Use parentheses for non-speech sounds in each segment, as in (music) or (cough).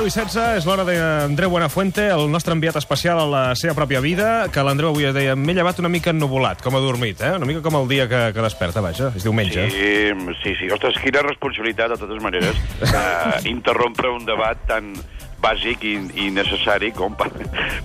Són les 10 i 16, és l'hora d'Andreu Buenafuente, el nostre enviat especial a la seva pròpia vida, que l'Andreu avui deia, m'he llevat una mica ennuvolat, com a dormit, eh? una mica com el dia que, que desperta, vaja, és diumenge. Sí, sí, sí. Ostres, quina responsabilitat, de totes maneres, uh, (laughs) interrompre un debat tan bàsic i, i necessari com per,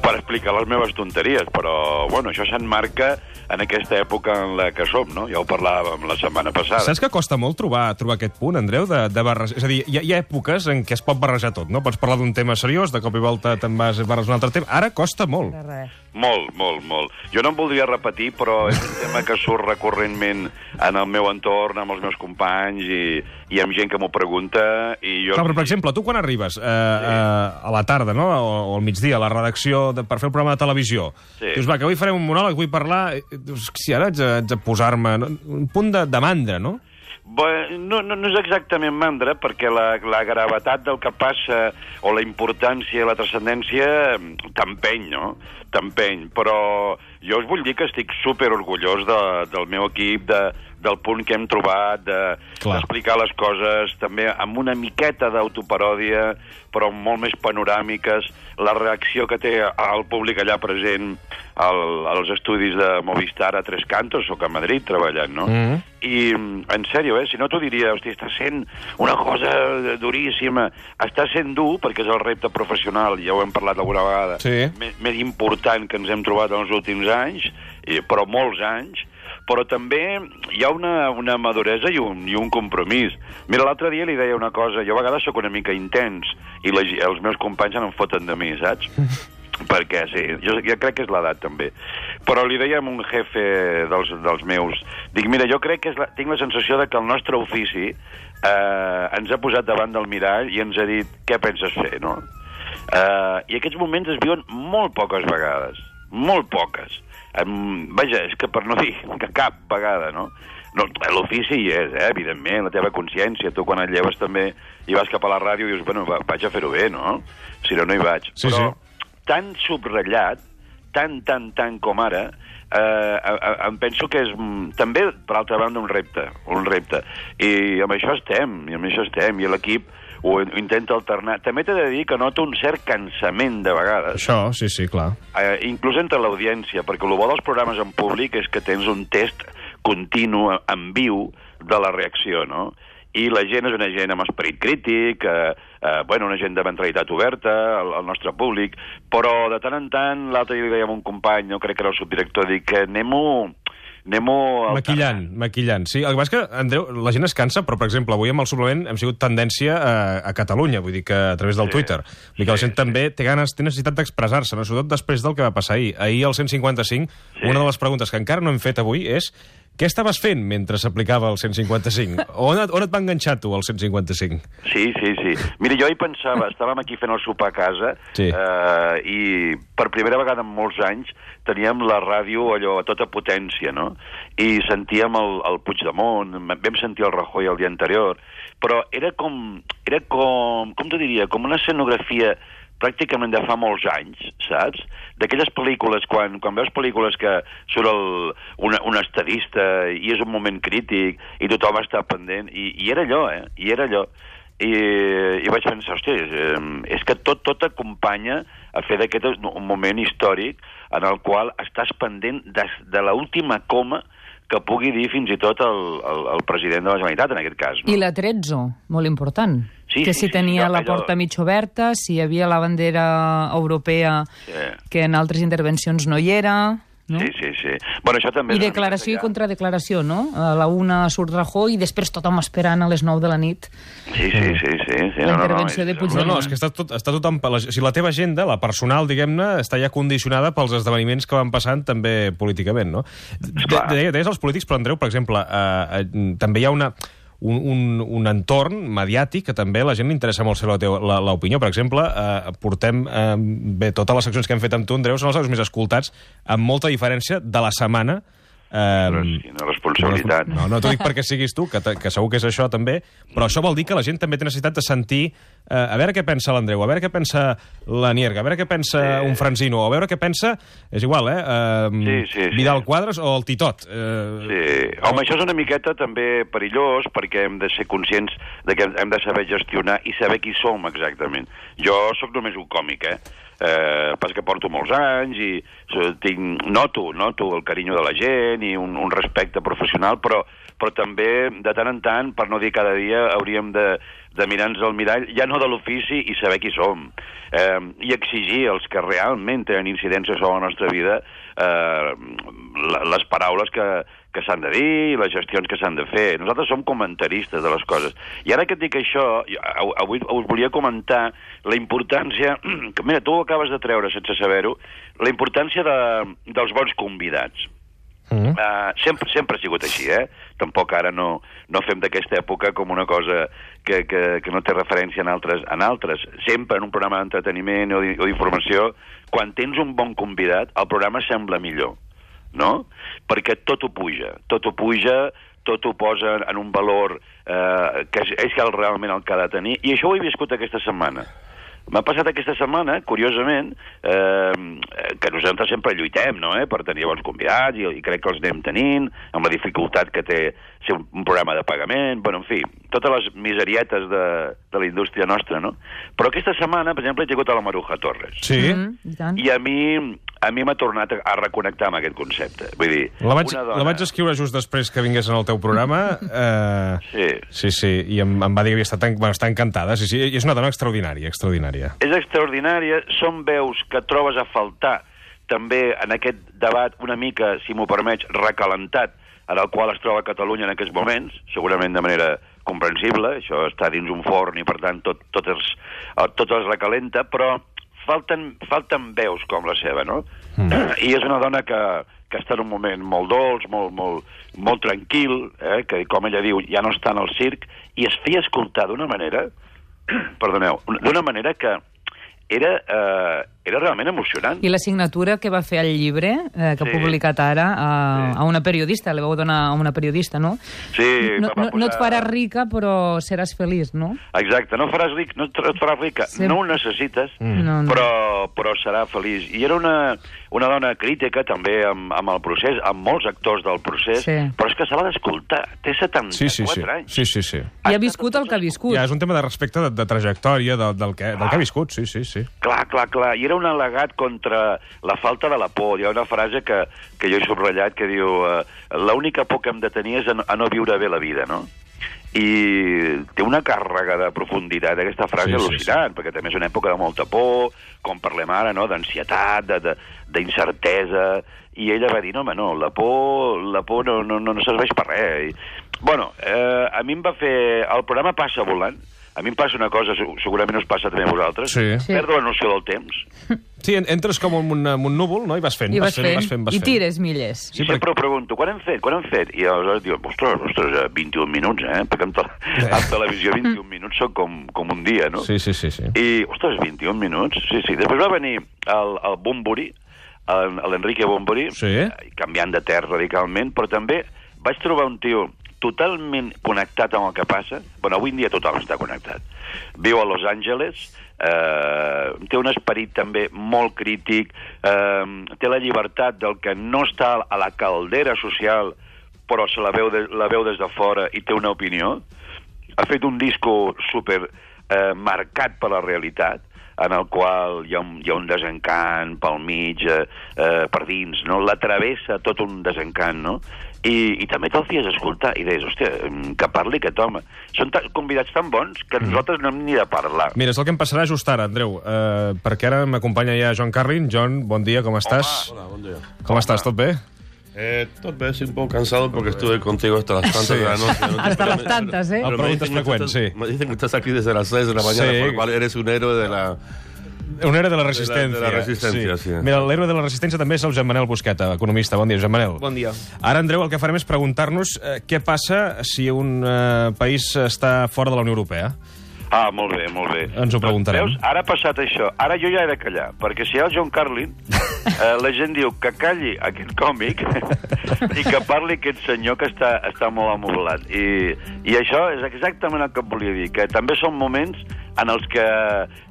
per explicar les meves tonteries. Però, bueno, això s'enmarca en aquesta època en la que som, no? Ja ho parlàvem la setmana passada. Saps que costa molt trobar trobar aquest punt, Andreu, de, de barrejar... És a dir, hi ha, hi ha èpoques en què es pot barrejar tot, no? Pots parlar d'un tema seriós, de cop i volta te'n vas barres un altre tema. Ara costa molt. De res. Molt, molt, molt. Jo no em voldria repetir, però és un tema que surt recurrentment en el meu entorn, amb els meus companys i, i amb gent que m'ho pregunta. I jo... Clar, però, per exemple, tu quan arribes eh, eh, a la tarda, no?, o, o al migdia, a la redacció de, per fer el programa de televisió, Sí. dius, va, que avui farem un monòleg, vull parlar... Dius, si ara haig haig de posar-me... no? Un punt de, de mandra, no? Bé, no, no, no és exactament mandra, perquè la, la gravetat del que passa o la importància i la transcendència mm, t'empeny, no? T'empeny, però jo us vull dir que estic super orgullós de, del meu equip, de, del punt que hem trobat, de- d'explicar les coses també amb una miqueta d'autoparòdia, però molt més panoràmiques, la reacció que té el públic allà present al, als estudis de Movistar a Tres Cantos, sóc a Madrid treballant, no? Mhm. I, mm, en sèrio, eh, si no t'ho diria, hosti, està sent una cosa duríssima. Està sent dur, perquè és el repte professional, ja ho hem parlat alguna vegada, Sí. més, més important que ens hem trobat en els últims anys, i, però molts anys, però també hi ha una, una maduresa i un, i un compromís. Mira, l'altre dia li deia una cosa, jo a vegades sóc una mica intens, i la, ge- els meus companys se n'enfoten de mi, saps? (laughs) perquè sí, jo, jo crec que és l'edat també. Però li deia a un jefe dels, dels meus, dic, mira, jo crec que és la, tinc la sensació de que el nostre ofici eh, ens ha posat davant del mirall i ens ha dit què penses fer, no? Eh, I aquests moments es viuen molt poques vegades, molt poques. Um, vaja, és que per no dir que cap vegada, no? no L'ofici hi és, eh, evidentment, la teva consciència. Tu quan et lleves també i vas cap a la ràdio i dius, bueno, va, vaig a fer-ho bé, no? Si no, no hi vaig. Sí, Però sí. tan subratllat, tan, tan, tan com ara, eh, eh, eh, em penso que és mm, també, per altra banda, un repte, un repte. I amb això estem, i amb això estem, i l'equip ho intenta alternar. També t'he de dir que noto un cert cansament de vegades, Això, sí, sí, clar. eh, inclús entre l'audiència, perquè el bo dels programes en públic és que tens un test continu, en viu, de la reacció, no? I la gent és una gent amb esperit crític, eh, eh, bueno, una gent de mentalitat oberta, el, el nostre públic, però de tant en tant, l'altre dia li deia a un company, no crec que era el subdirector, dic que anem-ho anem-ho Maquillant, maquillant. Sí, el que passa és que, Andreu, la gent es cansa, però, per exemple, avui amb el suplement hem sigut tendència a, a Catalunya, vull dir que a través del Sí. Twitter. Vull dir que la Sí, gent també té ganes, té necessitat d'expressar-se, no? sobretot després del que va passar ahir. Ahir, al 155, Sí. una de les preguntes que encara no hem fet avui és què estaves fent mentre s'aplicava el 155? On, et- on et va enganxar tu, el 155? Sí, sí, sí. Mira, jo hi pensava, estàvem aquí fent el sopar a casa Sí. eh, i per primera vegada en molts anys teníem la ràdio allò a tota potència, no? I sentíem el, el Puigdemont, vam sentir el Rajoy el dia anterior, però era com, era com, com t'ho diria, com una escenografia pràcticament de fa molts anys, saps? D'aquelles pel·lícules, quan, quan veus pel·lícules que surt el, un, un estadista i és un moment crític i tothom està pendent, i, i era allò, eh? I era allò. I, i vaig pensar, hòstia, és, és que tot, tot acompanya a fer d'aquest un moment històric en el qual estàs pendent de, de l'última coma que pugui dir fins i tot el, el, el president de la Generalitat, en aquest cas. No? I la 13, molt important. Sí, que sí, si sí, tenia sí, la allò- porta mig oberta, si hi havia la bandera europea Sí. que en altres intervencions no hi era... No? Sí, sí, sí. Bueno, això també I declaració i contradeclaració, no? A la una surt Rajoy i després tothom esperant a les 9 de la nit. Sí, sí, sí, sí. sí La no, no, no, intervenció és- de No, Puigdemont. no, és que està tot, està tot en... la- Si la teva agenda, la personal, diguem-ne, està ja condicionada pels esdeveniments que van passant també políticament, no? De, Esclar. de, deies els polítics, però, Andreu, per exemple, eh, eh, també hi ha una un, un, un entorn mediàtic que també la gent li interessa molt ser l'opinió. Per exemple, eh, portem... Eh, bé, totes les seccions que hem fet amb tu, Andreu, són els més escoltats, amb molta diferència de la setmana Eh, Però sí, una responsabilitat. No, no t'ho dic perquè siguis tu, que, que segur que és això també, però això vol dir que la gent també té necessitat de sentir eh, a veure què pensa l'Andreu, a veure què pensa la Nierga, a veure què pensa Sí. un Franzino, a veure què pensa... És igual, eh? eh Sí, sí, sí. Vidal Quadres o el Titot. Eh, Sí, home, això és una miqueta també perillós perquè hem de ser conscients de que hem de saber gestionar i saber qui som exactament. Jo sóc només un còmic, eh? Eh, pas que porto molts anys i tinc, noto, noto el carinyo de la gent i un, un respecte professional, però, però també de tant en tant, per no dir cada dia, hauríem de, de mirar-nos al mirall, ja no de l'ofici, i saber qui som. Eh, I exigir als que realment tenen incidència sobre la nostra vida eh, les paraules que, que s'han de dir i les gestions que s'han de fer. Nosaltres som comentaristes de les coses. I ara que et dic això, avui us volia comentar la importància, (clears throat) que mira, tu ho acabes de treure sense saber-ho, la importància de, dels bons convidats. Mm. Uh, sempre, sempre ha sigut així, eh? Tampoc ara no, no fem d'aquesta època com una cosa que, que, que no té referència en altres, en altres. Sempre en un programa d'entreteniment o d'in- o d'informació, quan tens un bon convidat, el programa sembla millor, no? Perquè tot ho puja, tot ho puja, tot ho posa en un valor eh, que és, és realment el que ha de tenir, i això ho he viscut aquesta setmana. M'ha passat aquesta setmana, curiosament, eh, que nosaltres sempre lluitem no, eh, per tenir bons convidats i, i crec que els anem tenint, amb la dificultat que té ser un, programa de pagament, bueno, en fi, totes les miserietes de, de la indústria nostra, no? Però aquesta setmana, per exemple, he tingut a la Maruja Torres. Sí? Mm, I tant. I a mi a mi m'ha tornat a, a reconnectar amb aquest concepte. Vull dir, La vaig, una dona... la vaig escriure just després que vingués en el teu programa. (laughs) Eh, Sí. sí, sí, i em, em va dir que havia estat, en- bueno, està encantada. Sí, sí, i és una dona extraordinària, extraordinària. és extraordinària, són veus que trobes a faltar també en aquest debat una mica, si m'ho permets, recalentat, en el qual es troba Catalunya en aquests moments, segurament de manera comprensible, això està dins un forn i per tant tot, tot, es, eh, tot es recalenta, però falten, falten veus com la seva, no? Mm. I és una dona que, que està en un moment molt dolç, molt, molt, molt tranquil, eh? que com ella diu, ja no està en el circ, i es feia escoltar d'una manera, (clears throat) perdoneu, d'una manera que era, eh, era realment emocionant. I la signatura que va fer al llibre, eh, que Sí. ha publicat ara, a, Sí. a una periodista, li vau donar a una periodista, no? Sí, no, va no, no et posar- faràs rica, però seràs feliç, no? Exacte, no faràs ric, no et faràs rica, Sí. no ho necessites, Mm. No, no. però, però serà feliç. I era una, una dona crítica també amb, amb el procés, amb molts actors del procés, Sí. però és que se l'ha d'escoltar. Té 74 Sí, sí, sí. anys. sí, sí, sí. I ha viscut el que ha viscut. Ja, és un tema de respecte, de, de trajectòria, del, del, que, del que ha viscut, sí, sí, sí. Clar, clar, clar. I era un al·legat contra la falta de la por. Hi ha una frase que, que jo he subratllat que diu eh, l'única por que hem de tenir és a no, a no viure bé la vida, no? I té una càrrega de profunditat aquesta frase Sí, sí, al·lucinant, perquè també és una època de molta por, com parlem ara, no?, d'ansietat, d'incertesa, i ella va dir, no, home, no, la por, la por no, no, no, no serveix per res. I, bueno, eh, a mi em va fer... El programa passa volant, a mi em passa una cosa, se- segurament us passa també a vosaltres, Sí. Sí. perdo la noció del temps. Sí, en- entres com en un, en un núvol, no?, i vas fent, I vas fent, vas fent, vas i fent. tires milles. Sí, I sempre ho pregunto, quan hem fet, quan hem fet? I aleshores diu, ostres, ostres, eh, 21 minuts, eh? Perquè en, te en televisió 21 minuts són com, com un dia, no? Sí, sí, sí, sí. I, ostres, 21 minuts? Sí, sí. Després va venir el, el Bumburi, l'Enrique Bumburi, Sí. eh, canviant de terra radicalment, però també vaig trobar un tio totalment connectat amb el que passa. bueno, avui en dia tothom està connectat. Viu a Los Angeles, eh, té un esperit també molt crític, eh, té la llibertat del que no està a la caldera social, però se la veu, de, la veu des de fora i té una opinió. Ha fet un disco super eh, marcat per la realitat, en el qual hi ha un, hi ha un desencant pel mig, eh, eh, per dins, no? La travessa tot un desencant, no? I, i també te'l fies escoltar i deies, hòstia, mm, que parli aquest home. Són ta convidats tan bons que nosaltres no hem ni de parlar. Mira, és el que em passarà just ara, Andreu, eh, perquè ara m'acompanya ja Joan Carlin. John, bon dia, com estàs? Hola, buen día. Com estàs, tot bé? Eh, tal vez un poco cansado porque estuve contigo hasta las tantas Sí. de la noche. ¿no? (laughs) Hasta Pero las tantas, ¿eh? pero me Preguntas dicen que frecuentes, estás- sí. Me dicen que estás aquí desde las 6 de la mañana, Sí. por lo cual eres un héroe de la... Un héroe de la resistència. de la resistència, sí. Mira, l'héroe de la resistència també és el Joan Manel Busqueta, economista. Bon dia, Joan Manel. Bon dia. Ara, Andreu, el que farem és preguntar-nos eh, què passa si un eh, país està fora de la Unió Europea. Ah, molt bé, molt bé. Ens ho preguntarem. Veus, ara ha passat això. Ara jo ja he de callar, perquè si hi ha el John Carlin, (laughs) eh, la gent diu que calli aquest còmic i que parli aquest senyor que està, està molt amobilat. I, I això és exactament el que et volia dir, que també són moments en els que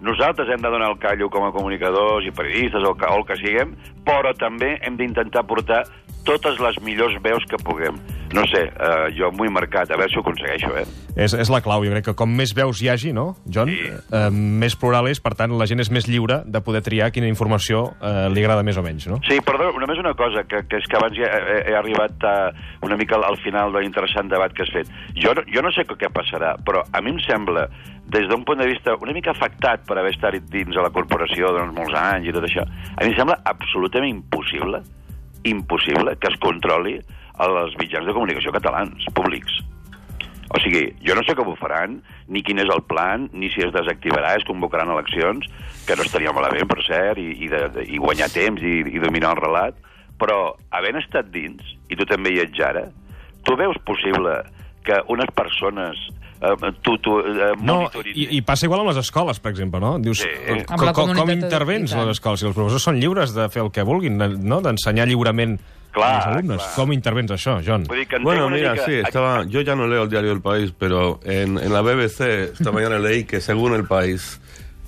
nosaltres hem de donar el callo com a comunicadors i periodistes o, que, o el que siguem, però també hem d'intentar portar totes les millors veus que puguem. No sé, eh, jo m'ho he marcat, a veure si ho aconsegueixo, eh? És, és la clau, jo crec que com més veus hi hagi, no, John? Sí. Eh, més plural és, per tant, la gent és més lliure de poder triar quina informació eh, li agrada més o menys, no? Sí, perdó, només una cosa, que, que és que abans ja he, he arribat a una mica al, al final de l'interessant debat que has fet. Jo, no- jo no sé què passarà, però a mi em sembla, des d'un punt de vista una mica afectat per haver estat dins a la corporació durant molts anys i tot això, a mi em sembla absolutament impossible, impossible que es controli els mitjans de comunicació catalans, públics. O sigui, jo no sé com ho faran, ni quin és el plan, ni si es desactivarà, es convocaran eleccions, que no estaria malament, per cert, i, i, de, de, i guanyar temps i, i dominar el relat, però havent estat dins, i tu també hi ets ara, tu veus possible que unes persones eh, tu, tu, eh, No, i, i passa igual amb les escoles, per exemple, no? Dius, Sí. eh, com, com, com comunitat intervens les escoles? Si els professors són lliures de fer el que vulguin, no? d'ensenyar lliurement Clar, als alumnes. clar. Com intervens això, John? Vull dir que Bueno, mira, mica... sí, estaba, yo ya no leo el diario El País, pero en, en la BBC esta (laughs) mañana leí que según El País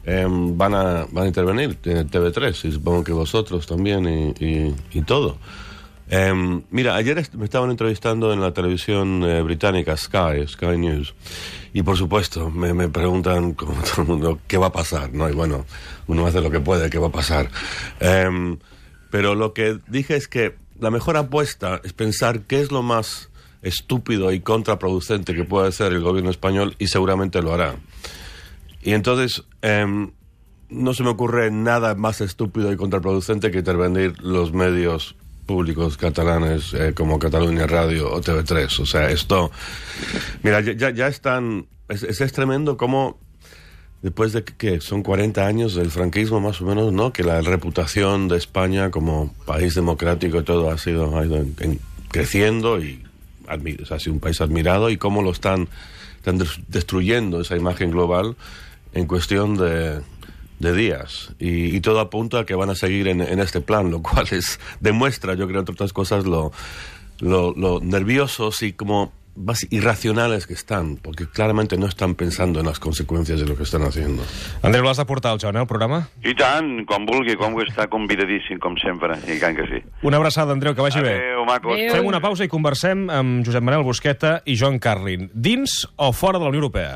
em, van, a, van a intervenir eh, TV3 y supongo que vosotros también y, y- y todo. Em, mira, ayer est- me estaban entrevistando en la televisión eh, británica Sky, Sky News, y por supuesto me, me preguntan, (laughs) como todo el mundo, qué va a pasar, ¿no? Y bueno, uno hace lo que puede, qué va a pasar. Em, pero lo que dije es que la mejor apuesta es pensar qué es lo más estúpido y contraproducente que puede hacer el gobierno español y seguramente lo hará. Y entonces em, no se me ocurre nada más estúpido y contraproducente que intervenir los medios públicos catalanes eh, como Cataluña Radio o TV3. O sea, esto... Mira, ya, ya- están... Es, es, es tremendo cómo después de que, son 40 años del franquismo más o menos, ¿no? Que la reputación de España como país democrático y todo ha sido ido en- en- creciendo y admi- o sea, ha sido un país admirado y cómo lo están, están des- destruyendo esa imagen global en cuestión de, de días y, todo apunta a que van a seguir en, en este plan, lo cual es demuestra, yo creo, entre otras cosas, lo, lo, lo nerviosos y como más irracionales que están, porque claramente no están pensando en las consecuencias de lo que están haciendo. Andreu, l'has de portar al John, eh, el programa? I tant, com vulgui, com que està convidadíssim, com sempre, i tant que sí. Una abraçada, Andreu, que vagi bé. Adéu, macos. Adéu. Fem una pausa i conversem amb Josep Manel Busqueta i John Carlin. Dins o fora de la Unió Europea?